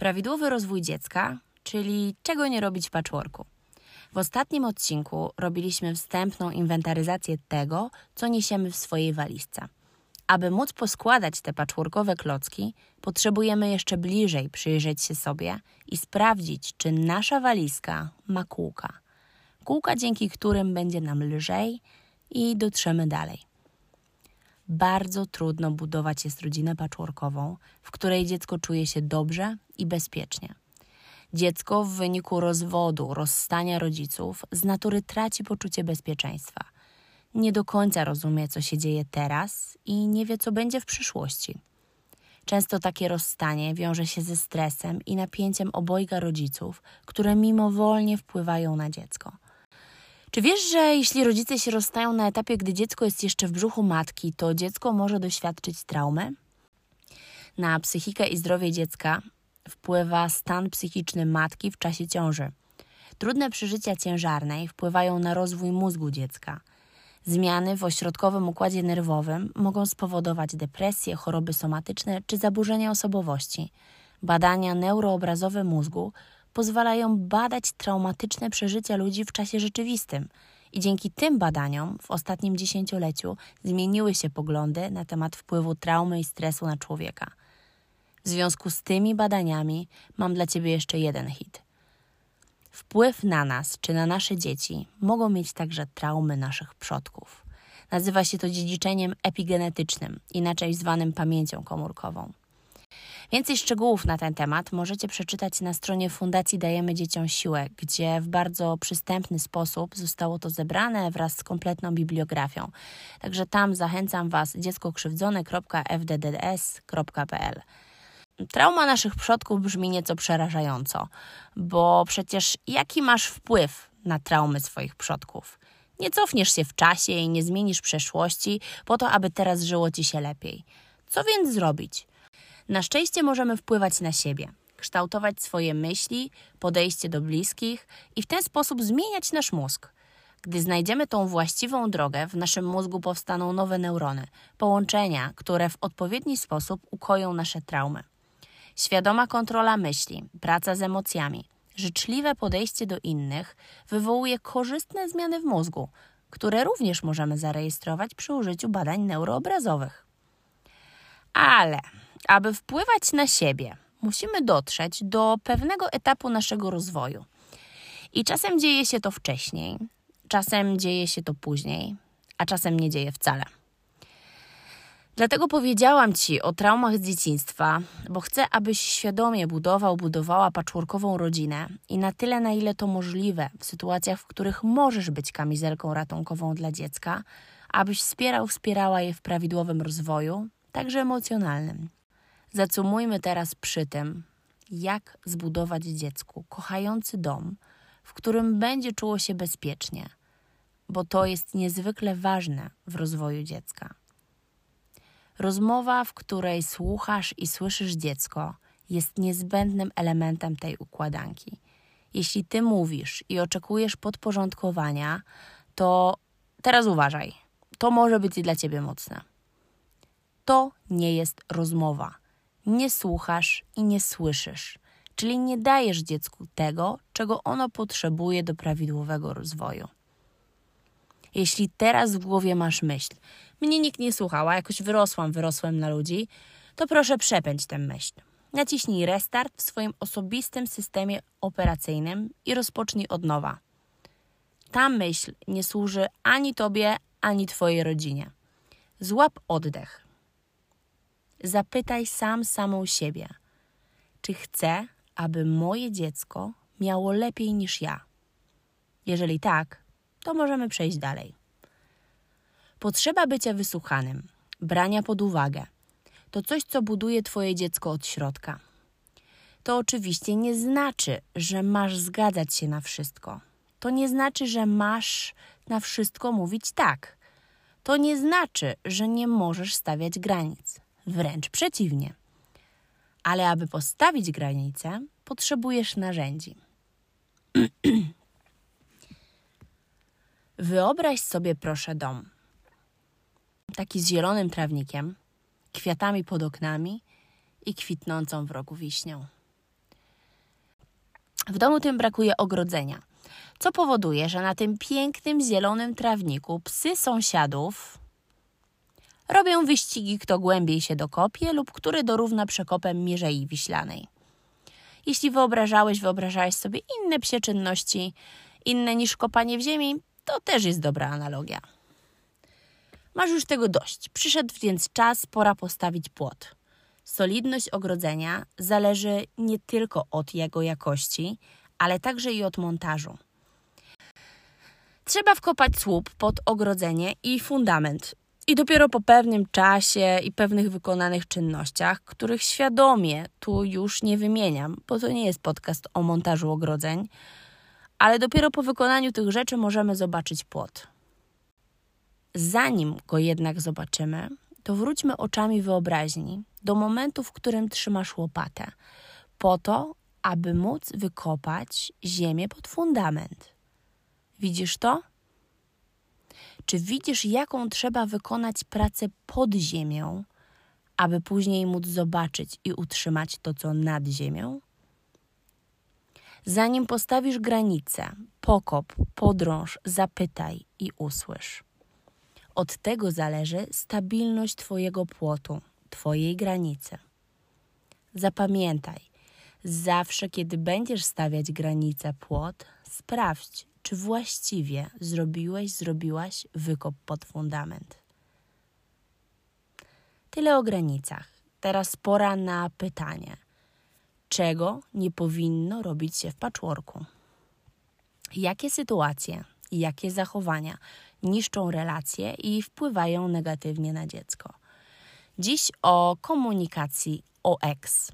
Prawidłowy rozwój dziecka, czyli czego nie robić w patchworku. W ostatnim odcinku robiliśmy wstępną inwentaryzację tego, co niesiemy w swojej walizce. Aby móc poskładać te patchworkowe klocki, potrzebujemy jeszcze bliżej przyjrzeć się sobie i sprawdzić, czy nasza walizka ma kółka. Kółka, dzięki którym będzie nam lżej i dotrzemy dalej. Bardzo trudno budować jest rodzinę patchworkową, w której dziecko czuje się dobrze i bezpiecznie. Dziecko w wyniku rozwodu, rozstania rodziców z natury traci poczucie bezpieczeństwa. Nie do końca rozumie, co się dzieje teraz i nie wie, co będzie w przyszłości. Często takie rozstanie wiąże się ze stresem i napięciem obojga rodziców, które mimowolnie wpływają na dziecko. Czy wiesz, że jeśli rodzice się rozstają na etapie, gdy dziecko jest jeszcze w brzuchu matki, to dziecko może doświadczyć traumy? Na psychikę i zdrowie dziecka wpływa stan psychiczny matki w czasie ciąży. Trudne przeżycia ciężarnej wpływają na rozwój mózgu dziecka. Zmiany w ośrodkowym układzie nerwowym mogą spowodować depresję, choroby somatyczne czy zaburzenia osobowości. Badania neuroobrazowe mózgu pozwalają badać traumatyczne przeżycia ludzi w czasie rzeczywistym. I dzięki tym badaniom w ostatnim dziesięcioleciu zmieniły się poglądy na temat wpływu traumy i stresu na człowieka. W związku z tymi badaniami mam dla Ciebie jeszcze jeden hit. Wpływ na nas czy na nasze dzieci mogą mieć także traumy naszych przodków. Nazywa się to dziedziczeniem epigenetycznym, inaczej zwanym pamięcią komórkową. Więcej szczegółów na ten temat możecie przeczytać na stronie Fundacji Dajemy Dzieciom Siłę, gdzie w bardzo przystępny sposób zostało to zebrane wraz z kompletną bibliografią. Także tam zachęcam Was dziecko-krzywdzone.fdds.pl. Trauma naszych przodków brzmi nieco przerażająco, bo przecież jaki masz wpływ na traumy swoich przodków? Nie cofniesz się w czasie i nie zmienisz przeszłości po to, aby teraz żyło ci się lepiej. Co więc zrobić? Na szczęście możemy wpływać na siebie, kształtować swoje myśli, podejście do bliskich i w ten sposób zmieniać nasz mózg. Gdy znajdziemy tą właściwą drogę, w naszym mózgu powstaną nowe neurony, połączenia, które w odpowiedni sposób ukoją nasze traumy. Świadoma kontrola myśli, praca z emocjami, życzliwe podejście do innych wywołuje korzystne zmiany w mózgu, które również możemy zarejestrować przy użyciu badań neuroobrazowych. Ale aby wpływać na siebie, musimy dotrzeć do pewnego etapu naszego rozwoju. I czasem dzieje się to wcześniej, czasem dzieje się to później, a czasem nie dzieje wcale. Dlatego powiedziałam Ci o traumach z dzieciństwa, bo chcę, abyś świadomie budował, budowała patchworkową rodzinę i na tyle, na ile to możliwe, w sytuacjach, w których możesz być kamizelką ratunkową dla dziecka, abyś wspierał, wspierała je w prawidłowym rozwoju, także emocjonalnym. Zacumujmy teraz przy tym, jak zbudować dziecku kochający dom, w którym będzie czuło się bezpiecznie, bo to jest niezwykle ważne w rozwoju dziecka. Rozmowa, w której słuchasz i słyszysz dziecko, jest niezbędnym elementem tej układanki. Jeśli ty mówisz i oczekujesz podporządkowania, to teraz uważaj. To może być dla ciebie mocne. To nie jest rozmowa. Nie słuchasz i nie słyszysz, czyli nie dajesz dziecku tego, czego ono potrzebuje do prawidłowego rozwoju. Jeśli teraz w głowie masz myśl, mnie nikt nie słuchał, a jakoś wyrosłam, wyrosłem na ludzi, to proszę przepędź tę myśl. Naciśnij restart w swoim osobistym systemie operacyjnym i rozpocznij od nowa. Ta myśl nie służy ani tobie, ani twojej rodzinie. Złap oddech. Zapytaj sam samą siebie, czy chcę, aby moje dziecko miało lepiej niż ja. Jeżeli tak, to możemy przejść dalej. Potrzeba bycia wysłuchanym, brania pod uwagę, to coś, co buduje Twoje dziecko od środka. To oczywiście nie znaczy, że masz zgadzać się na wszystko. To nie znaczy, że masz na wszystko mówić tak. To nie znaczy, że nie możesz stawiać granic. Wręcz przeciwnie. Ale aby postawić granice, potrzebujesz narzędzi. Wyobraź sobie proszę dom taki z zielonym trawnikiem, kwiatami pod oknami i kwitnącą w rogu wiśnią. W domu tym brakuje ogrodzenia, co powoduje, że na tym pięknym zielonym trawniku psy sąsiadów robią wyścigi, kto głębiej się dokopie lub który dorówna przekopem Mierzei Wiślanej. Jeśli wyobrażałeś, wyobrażałeś sobie inne psie czynności, inne niż kopanie w ziemi, to też jest dobra analogia. Masz już tego dość. Przyszedł więc czas, pora postawić płot. Solidność ogrodzenia zależy nie tylko od jego jakości, ale także i od montażu. Trzeba wkopać słup pod ogrodzenie i fundament. I dopiero po pewnym czasie i pewnych wykonanych czynnościach, których świadomie tu już nie wymieniam, bo to nie jest podcast o montażu ogrodzeń, ale dopiero po wykonaniu tych rzeczy możemy zobaczyć płot. Zanim go jednak zobaczymy, to wróćmy oczami wyobraźni do momentu, w którym trzymasz łopatę, po to, aby móc wykopać ziemię pod fundament. Widzisz to? Czy widzisz, jaką trzeba wykonać pracę pod ziemią, aby później móc zobaczyć i utrzymać to, co nad ziemią? Zanim postawisz granicę, pokop, podrąż, zapytaj i usłysz. Od tego zależy stabilność Twojego płotu, Twojej granicy. Zapamiętaj, zawsze kiedy będziesz stawiać granicę płot, sprawdź, czy właściwie zrobiłeś, zrobiłaś wykop pod fundament. Tyle o granicach. Teraz pora na pytanie. Czego nie powinno robić się w patchworku? Jakie sytuacje jakie zachowania niszczą relacje i wpływają negatywnie na dziecko? Dziś o komunikacji OX.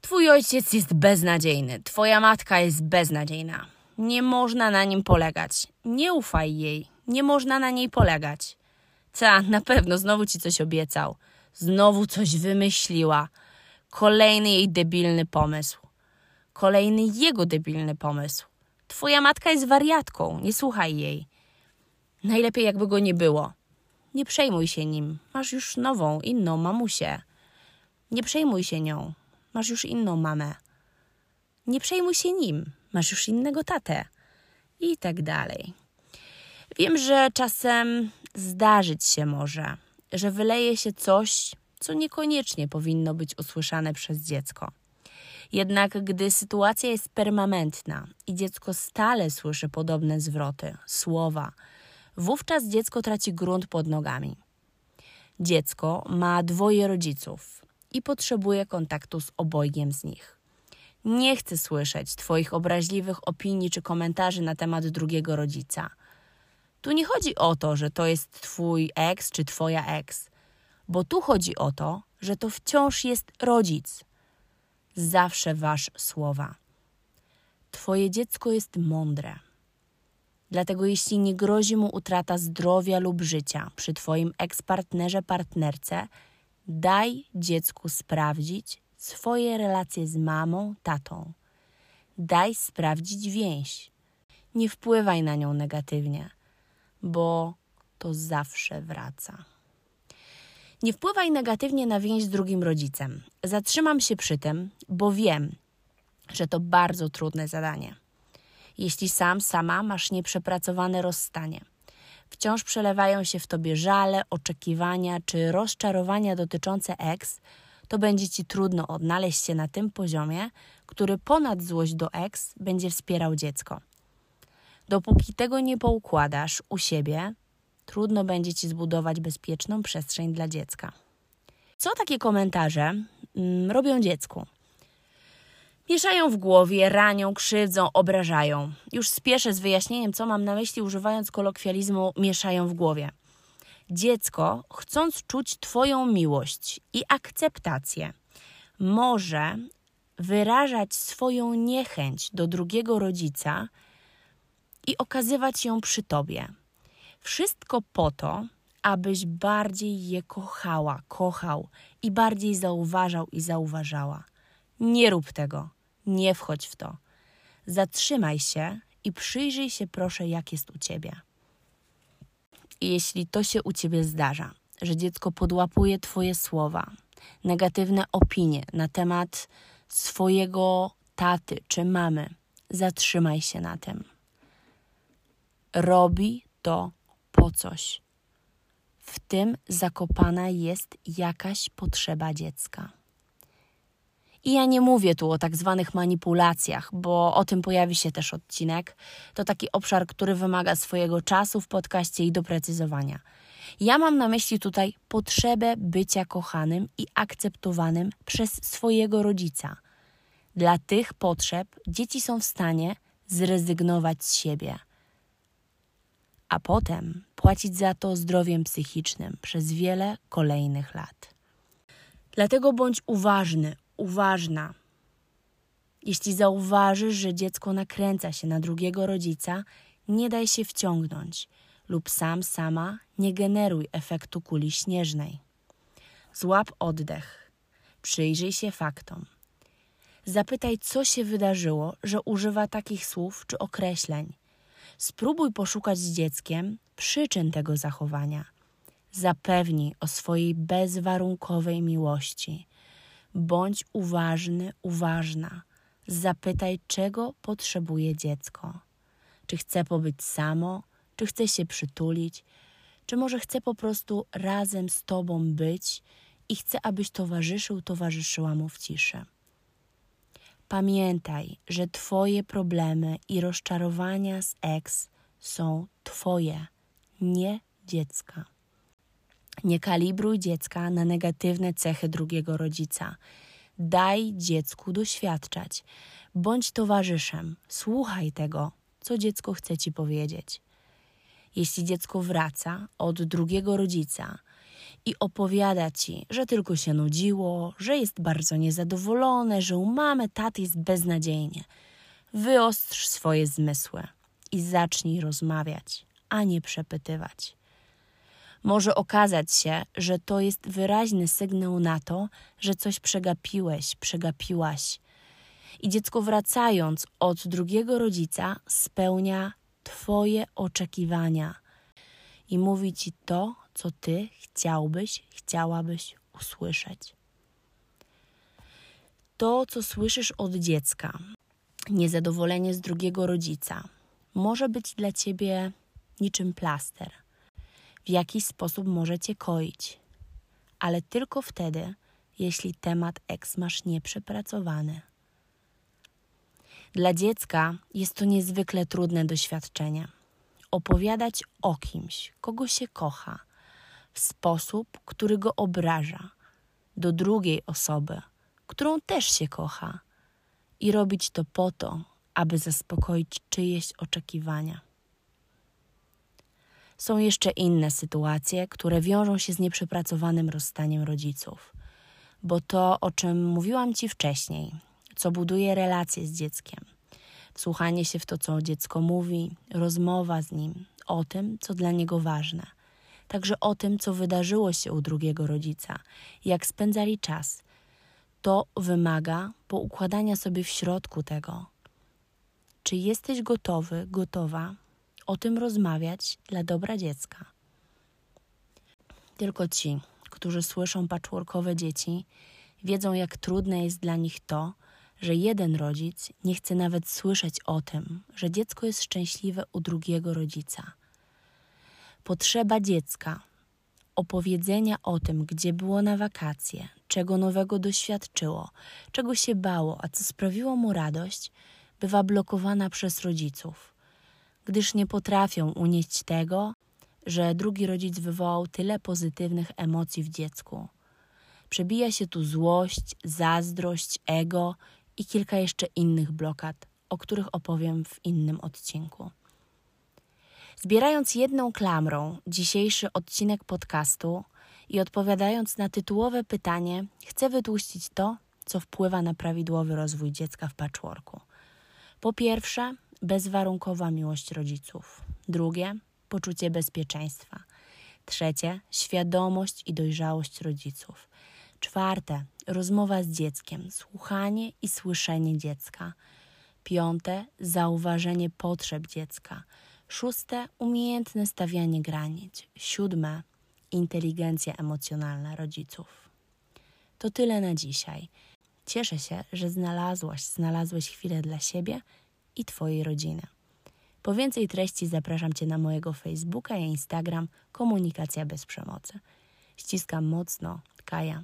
Twój ojciec jest beznadziejny, twoja matka jest beznadziejna. Nie można na nim polegać. Nie ufaj jej. Nie można na niej polegać. Ta, na pewno znowu ci coś obiecał. Znowu coś wymyśliła. Kolejny jej debilny pomysł. Kolejny jego debilny pomysł. Twoja matka jest wariatką, nie słuchaj jej. Najlepiej jakby go nie było. Nie przejmuj się nim. Masz już nową, inną mamusię. Nie przejmuj się nią. Masz już inną mamę. Nie przejmuj się nim masz już innego tatę i tak dalej. Wiem, że czasem zdarzyć się może, że wyleje się coś, co niekoniecznie powinno być usłyszane przez dziecko. Jednak gdy sytuacja jest permanentna i dziecko stale słyszy podobne zwroty, słowa, wówczas dziecko traci grunt pod nogami. Dziecko ma dwoje rodziców i potrzebuje kontaktu z obojgiem z nich. Nie chcę słyszeć Twoich obraźliwych opinii czy komentarzy na temat drugiego rodzica. Tu nie chodzi o to, że to jest Twój ex czy Twoja ex, bo tu chodzi o to, że to wciąż jest rodzic. Zawsze wasz słowa. Twoje dziecko jest mądre. Dlatego jeśli nie grozi mu utrata zdrowia lub życia przy Twoim ekspartnerze, partnerce, daj dziecku sprawdzić, swoje relacje z mamą, tatą. Daj sprawdzić więź. Nie wpływaj na nią negatywnie, bo to zawsze wraca. Nie wpływaj negatywnie na więź z drugim rodzicem. Zatrzymam się przy tym, bo wiem, że to bardzo trudne zadanie. Jeśli sam, sama masz nieprzepracowane rozstanie, wciąż przelewają się w tobie żale, oczekiwania czy rozczarowania dotyczące eks, to będzie ci trudno odnaleźć się na tym poziomie, który ponad złość do ex będzie wspierał dziecko. Dopóki tego nie poukładasz u siebie, trudno będzie ci zbudować bezpieczną przestrzeń dla dziecka. Co takie komentarze mm, robią dziecku? Mieszają w głowie, ranią, krzywdzą, obrażają. Już spieszę z wyjaśnieniem, co mam na myśli, używając kolokwializmu mieszają w głowie. Dziecko, chcąc czuć Twoją miłość i akceptację, może wyrażać swoją niechęć do drugiego rodzica i okazywać ją przy Tobie. Wszystko po to, abyś bardziej je kochała, kochał i bardziej zauważał i zauważała. Nie rób tego, nie wchodź w to. Zatrzymaj się i przyjrzyj się proszę, jak jest u Ciebie. I jeśli to się u ciebie zdarza, że dziecko podłapuje twoje słowa, negatywne opinie na temat swojego taty czy mamy, zatrzymaj się na tym. Robi to po coś. W tym zakopana jest jakaś potrzeba dziecka. I ja nie mówię tu o tak zwanych manipulacjach, bo o tym pojawi się też odcinek. To taki obszar, który wymaga swojego czasu w podcaście i doprecyzowania. Ja mam na myśli tutaj potrzebę bycia kochanym i akceptowanym przez swojego rodzica. Dla tych potrzeb dzieci są w stanie zrezygnować z siebie, a potem płacić za to zdrowiem psychicznym przez wiele kolejnych lat. Dlatego bądź uważny, uważna. Jeśli zauważysz, że dziecko nakręca się na drugiego rodzica, nie daj się wciągnąć lub sam, sama nie generuj efektu kuli śnieżnej. Złap oddech. Przyjrzyj się faktom. Zapytaj, co się wydarzyło, że używa takich słów czy określeń. Spróbuj poszukać z dzieckiem przyczyn tego zachowania. Zapewnij o swojej bezwarunkowej miłości. Bądź uważny, uważna. Zapytaj, czego potrzebuje dziecko. Czy chce pobyć samo, czy chce się przytulić, czy może chce po prostu razem z Tobą być i chce, abyś towarzyszył, towarzyszyła mu w ciszy. Pamiętaj, że Twoje problemy i rozczarowania z ex są Twoje, nie dziecka. Nie kalibruj dziecka na negatywne cechy drugiego rodzica. Daj dziecku doświadczać. Bądź towarzyszem. Słuchaj tego, co dziecko chce ci powiedzieć. Jeśli dziecko wraca od drugiego rodzica i opowiada ci, że tylko się nudziło, że jest bardzo niezadowolone, że u mamy taty jest beznadziejnie, wyostrz swoje zmysły i zacznij rozmawiać, a nie przepytywać może okazać się, że to jest wyraźny sygnał na to, że coś przegapiłeś, przegapiłaś. I dziecko wracając od drugiego rodzica spełnia Twoje oczekiwania i mówi Ci to, co Ty chciałbyś, chciałabyś usłyszeć. To, co słyszysz od dziecka, niezadowolenie z drugiego rodzica, może być dla Ciebie niczym plaster – w jakiś sposób może cię koić, ale tylko wtedy, jeśli temat eks masz nieprzepracowany. Dla dziecka jest to niezwykle trudne doświadczenie. Opowiadać o kimś, kogo się kocha, w sposób, który go obraża, do drugiej osoby, którą też się kocha, i robić to po to, aby zaspokoić czyjeś oczekiwania. Są jeszcze inne sytuacje, które wiążą się z nieprzepracowanym rozstaniem rodziców. Bo to, o czym mówiłam Ci wcześniej, co buduje relacje z dzieckiem, wsłuchanie się w to, co dziecko mówi, rozmowa z nim o tym, co dla niego ważne, także o tym, co wydarzyło się u drugiego rodzica, jak spędzali czas. To wymaga poukładania sobie w środku tego, czy jesteś gotowy, gotowa o tym rozmawiać dla dobra dziecka. Tylko ci, którzy słyszą patchworkowe dzieci, wiedzą, jak trudne jest dla nich to, że jeden rodzic nie chce nawet słyszeć o tym, że dziecko jest szczęśliwe u drugiego rodzica. Potrzeba dziecka, opowiedzenia o tym, gdzie było na wakacje, czego nowego doświadczyło, czego się bało, a co sprawiło mu radość, bywa blokowana przez rodziców gdyż nie potrafią unieść tego, że drugi rodzic wywołał tyle pozytywnych emocji w dziecku. Przebija się tu złość, zazdrość, ego i kilka jeszcze innych blokad, o których opowiem w innym odcinku. Zbierając jedną klamrą dzisiejszy odcinek podcastu i odpowiadając na tytułowe pytanie, chcę wytłuścić to, co wpływa na prawidłowy rozwój dziecka w patchworku. Po pierwsze, bezwarunkowa miłość rodziców. Drugie, poczucie bezpieczeństwa. Trzecie, świadomość i dojrzałość rodziców. Czwarte, rozmowa z dzieckiem, słuchanie i słyszenie dziecka. Piąte, zauważenie potrzeb dziecka. Szóste, umiejętne stawianie granic. Siódme, inteligencja emocjonalna rodziców. To tyle na dzisiaj. Cieszę się, że znalazłaś, znalazłeś chwilę dla siebie i Twojej rodziny. Po więcej treści zapraszam Cię na mojego Facebooka i Instagram Komunikacja bez przemocy. Ściskam mocno, Kaja.